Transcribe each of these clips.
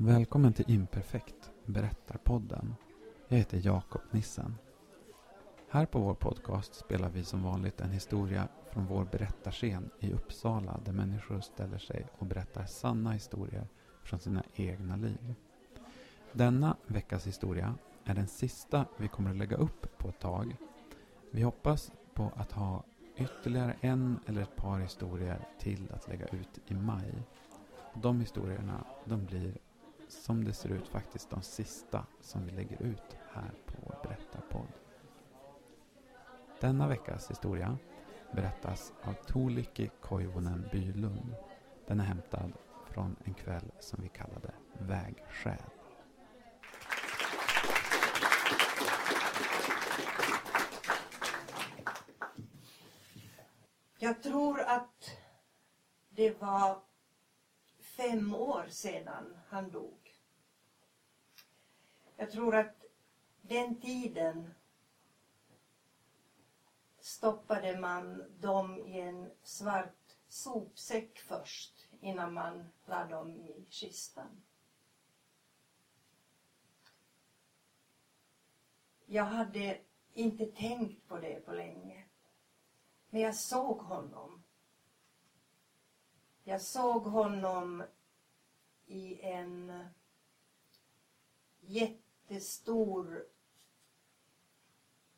Välkommen till Imperfekt, Berättarpodden. Jag heter Jakob Nissen. Här på vår podcast spelar vi som vanligt en historia från vår berättarscen i Uppsala där människor ställer sig och berättar sanna historier från sina egna liv. Denna veckas historia är den sista vi kommer att lägga upp på ett tag. Vi hoppas på att ha ytterligare en eller ett par historier till att lägga ut i maj. De historierna de blir som det ser ut faktiskt de sista som vi lägger ut här på vår berättarpodd. Denna veckas historia berättas av Tuulikki Koivunen Bylund. Den är hämtad från en kväll som vi kallade Vägskäl. Jag tror att det var fem år sedan han dog. Jag tror att den tiden stoppade man dem i en svart sopsäck först innan man la dem i kistan. Jag hade inte tänkt på det på länge. Men jag såg honom. Jag såg honom i en jättestor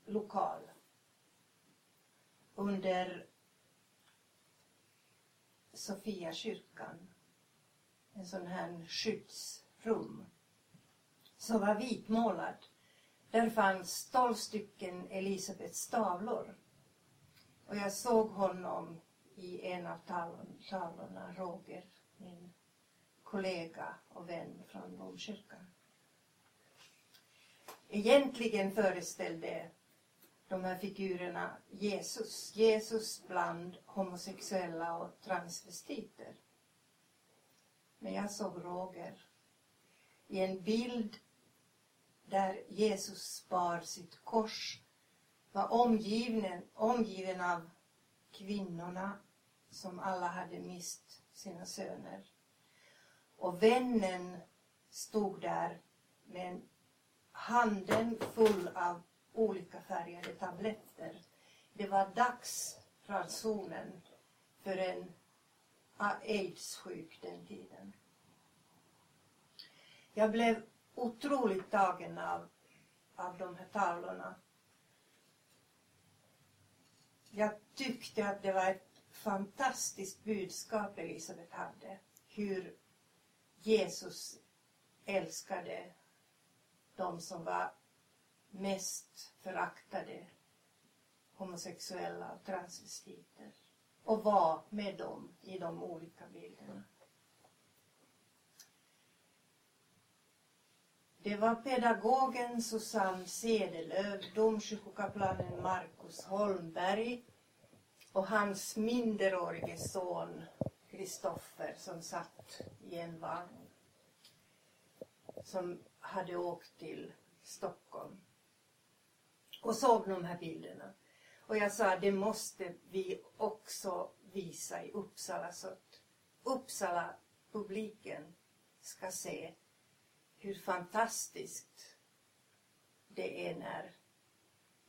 lokal under Sofia kyrkan. En sån här skyddsrum som var vitmålad. Där fanns tolv stycken Elisabets tavlor Och jag såg honom i en av tavlorna, Roger, min kollega och vän från domkyrkan. Egentligen föreställde de här figurerna Jesus. Jesus bland homosexuella och transvestiter. Men jag såg Roger i en bild där Jesus bar sitt kors, var omgiven, omgiven av kvinnorna som alla hade mist sina söner. Och vännen stod där med handen full av olika färgade tabletter. Det var dags ransonen för en ah, aids-sjuk den tiden. Jag blev otroligt tagen av, av de här tavlorna. Jag tyckte att det var ett fantastiskt budskap Elisabet hade. Hur Jesus älskade de som var mest föraktade homosexuella och transvestiter och var med dem i de olika bilderna. Det var pedagogen Susanne Sedelöv, domkyrkokaplanen Markus Holmberg och hans minderårige son Kristoffer som satt i en vagn som hade åkt till Stockholm och såg de här bilderna. Och jag sa det måste vi också visa i Uppsala så att Uppsala-publiken ska se hur fantastiskt det är när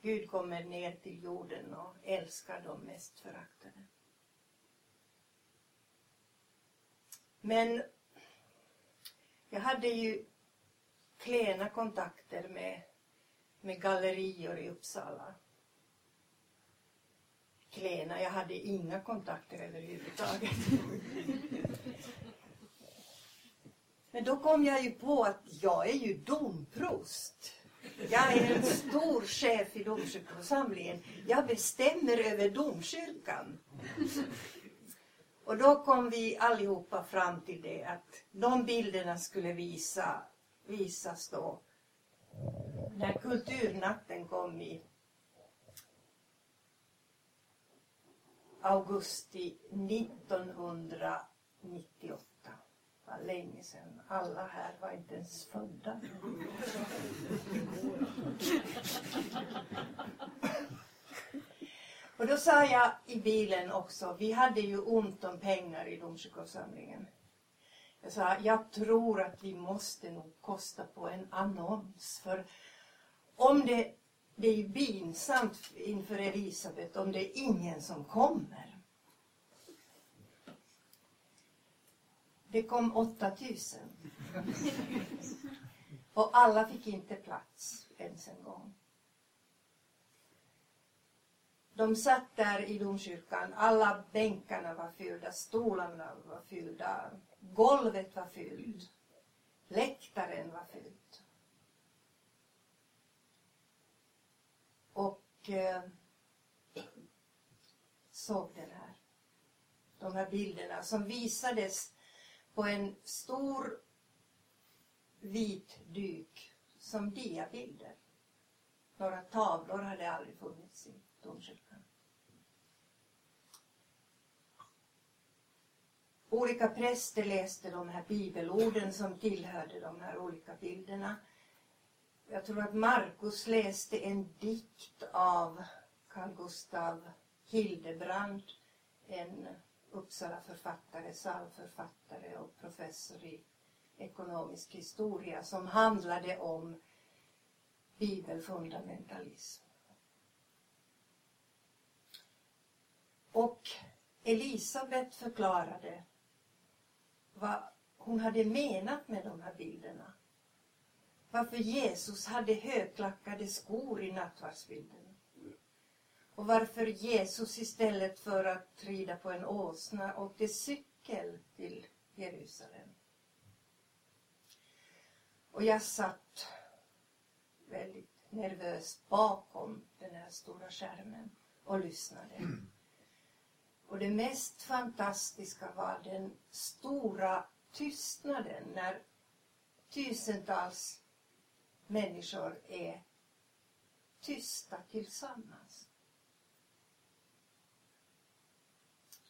Gud kommer ner till jorden och älskar de mest föraktade. Men jag hade ju klena kontakter med, med gallerior i Uppsala. Klena, jag hade inga kontakter överhuvudtaget. Men då kom jag ju på att jag är ju domprost. Jag är en stor chef i domkyrkoförsamlingen. Jag bestämmer över domkyrkan. Och då kom vi allihopa fram till det att de bilderna skulle visa, visas då när kulturnatten kom i augusti 1998 Det var länge sedan. Alla här var inte ens födda. Och då sa jag i bilen också, vi hade ju ont om pengar i domkyrkosamlingen. Jag sa, jag tror att vi måste nog kosta på en annons. För om det, det är ju pinsamt inför Elisabet om det är ingen som kommer. Det kom 8000. Och alla fick inte plats ens en gång. De satt där i domkyrkan, alla bänkarna var fyllda, stolarna var fyllda, golvet var fyllt, läktaren var fylld. Och eh, såg den här, de här bilderna som visades på en stor vit duk som diabilder. Några tavlor hade aldrig funnits i domkyrkan. Olika präster läste de här bibelorden som tillhörde de här olika bilderna. Jag tror att Markus läste en dikt av Carl Gustav Hildebrand, en Uppsala författare, psalmförfattare och professor i ekonomisk historia som handlade om bibelfundamentalism. Och Elisabet förklarade vad hon hade menat med de här bilderna. Varför Jesus hade högklackade skor i nattvardsbilden. Och varför Jesus istället för att rida på en åsna åkte cykel till Jerusalem. Och jag satt väldigt nervös bakom den här stora skärmen och lyssnade. Mm. Och det mest fantastiska var den stora tystnaden när tusentals människor är tysta tillsammans.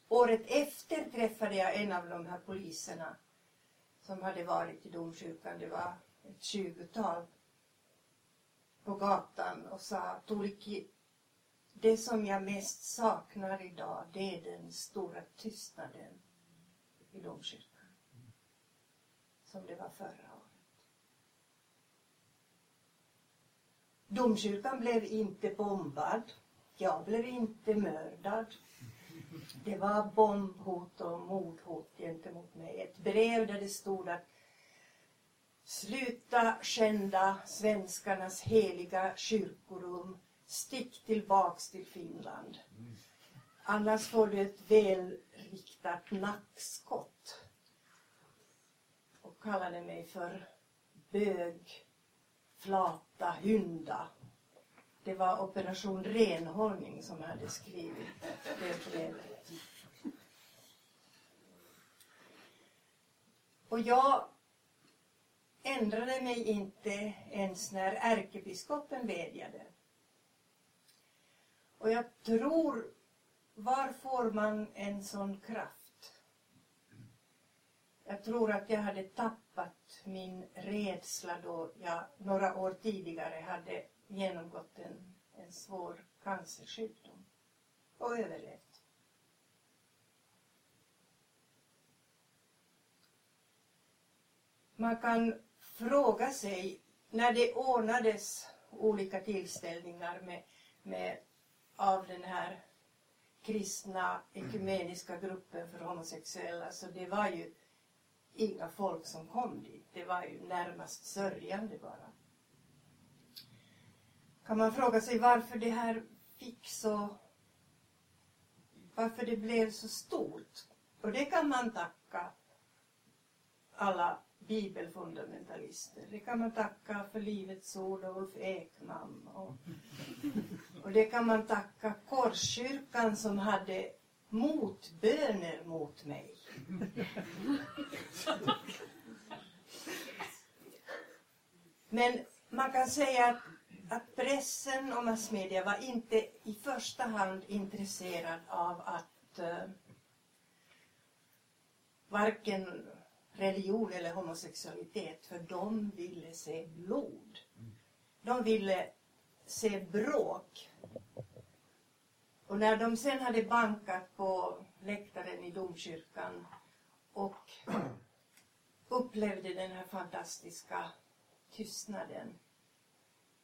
Året efter träffade jag en av de här poliserna som hade varit i domkyrkan. Det var ett tjugotal på gatan och sa det som jag mest saknar idag det är den stora tystnaden i domkyrkan. Som det var förra året. Domkyrkan blev inte bombad. Jag blev inte mördad. Det var bombhot och mordhot gentemot mig. Ett brev där det stod att Sluta skända svenskarnas heliga kyrkorum. Stick tillbaks till Finland. Annars får du ett välriktat nackskott. Och kallade mig för bög, flata, hynda. Det var Operation renhållning som hade skrivit det brevet. Och jag ändrade mig inte ens när ärkebiskopen vädjade. Och jag tror, var får man en sån kraft? Jag tror att jag hade tappat min rädsla då jag några år tidigare hade genomgått en, en svår cancersjukdom och överlevt. Man kan fråga sig, när det ordnades olika tillställningar med, med, av den här kristna ekumeniska gruppen för homosexuella, så det var ju inga folk som kom dit. Det var ju närmast sörjande bara. Kan man fråga sig varför det här fick så... Varför det blev så stort. Och det kan man tacka alla bibelfundamentalister. Det kan man tacka för Livets Ord och Ulf Ekman. Och, och det kan man tacka Korskyrkan som hade motböner mot mig. Men man kan säga att, att pressen och massmedia var inte i första hand intresserad av att uh, varken religion eller homosexualitet för de ville se blod. De ville se bråk. Och när de sen hade bankat på läktaren i domkyrkan och upplevde den här fantastiska tystnaden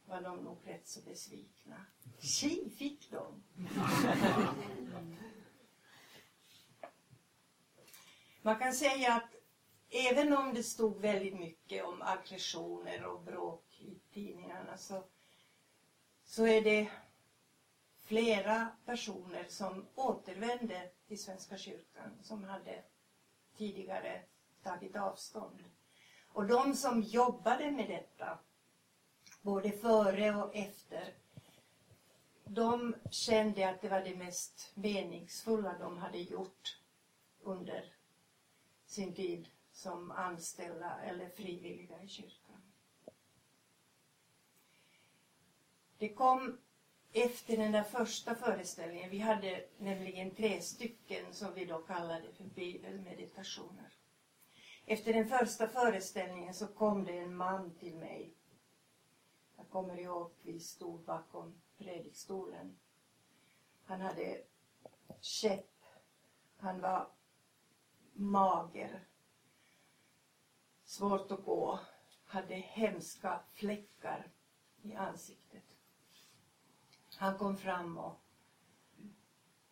var de nog rätt så besvikna. Tji fick de! Man kan säga att även om det stod väldigt mycket om aggressioner och bråk i tidningarna så, så är det flera personer som återvände till Svenska kyrkan som hade tidigare tagit avstånd. Och de som jobbade med detta, både före och efter, de kände att det var det mest meningsfulla de hade gjort under sin tid som anställda eller frivilliga i kyrkan. Det kom efter den där första föreställningen, vi hade nämligen tre stycken som vi då kallade för bibelmeditationer. Efter den första föreställningen så kom det en man till mig. Jag kommer ihåg, vi stod bakom predikstolen. Han hade käpp, han var mager, svårt att gå, hade hemska fläckar i ansiktet. Han kom fram och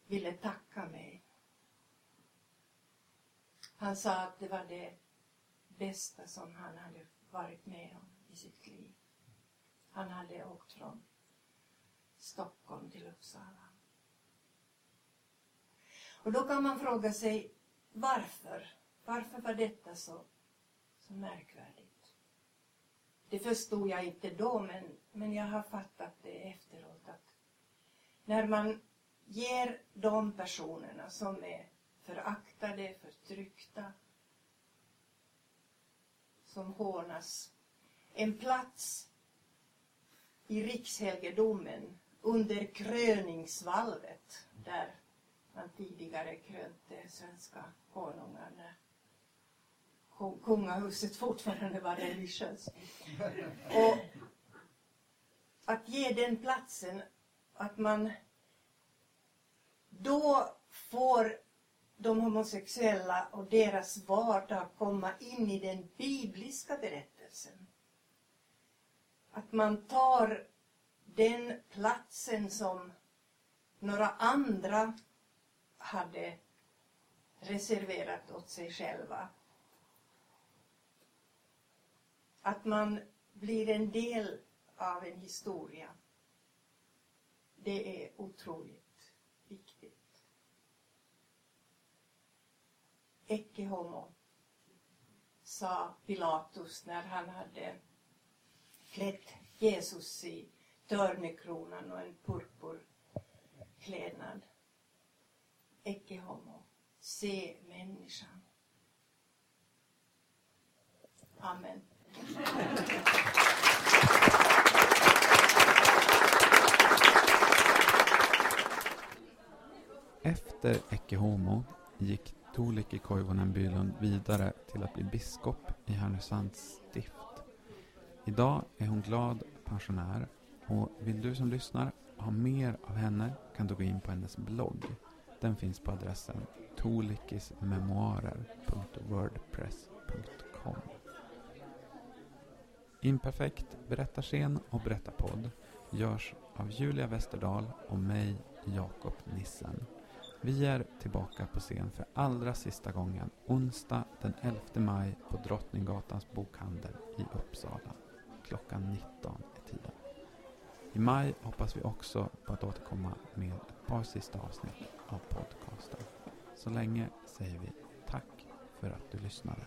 ville tacka mig. Han sa att det var det bästa som han hade varit med om i sitt liv. Han hade åkt från Stockholm till Uppsala. Och då kan man fråga sig varför? Varför var detta så, så märkvärdigt? Det förstod jag inte då, men, men jag har fattat det efteråt att när man ger de personerna som är föraktade, förtryckta, som hånas, en plats i rikshelgedomen under kröningsvalvet där man tidigare krönte svenska konungar när kungahuset fortfarande var religiöst. Och att ge den platsen, att man då får de homosexuella och deras vardag komma in i den bibliska berättelsen. Att man tar den platsen som några andra hade reserverat åt sig själva. Att man blir en del av en historia. Det är otroligt viktigt. Ecce homo, sa Pilatus när han hade klätt Jesus i törnekronan och en purpurklädnad. Ecce homo, se människan. Amen. Efter Ecce Homo gick Tuulikki Koivunen Bylund vidare till att bli biskop i Härnösands stift. Idag är hon glad pensionär och vill du som lyssnar ha mer av henne kan du gå in på hennes blogg. Den finns på adressen tolikismemoarer.wordpress.com Imperfekt berättarscen och berättarpodd görs av Julia Westerdahl och mig, Jakob Nissen. Vi är tillbaka på scen för allra sista gången onsdag den 11 maj på Drottninggatans bokhandel i Uppsala. Klockan 19 är tiden. I maj hoppas vi också på att återkomma med ett par sista avsnitt av podcasten. Så länge säger vi tack för att du lyssnade.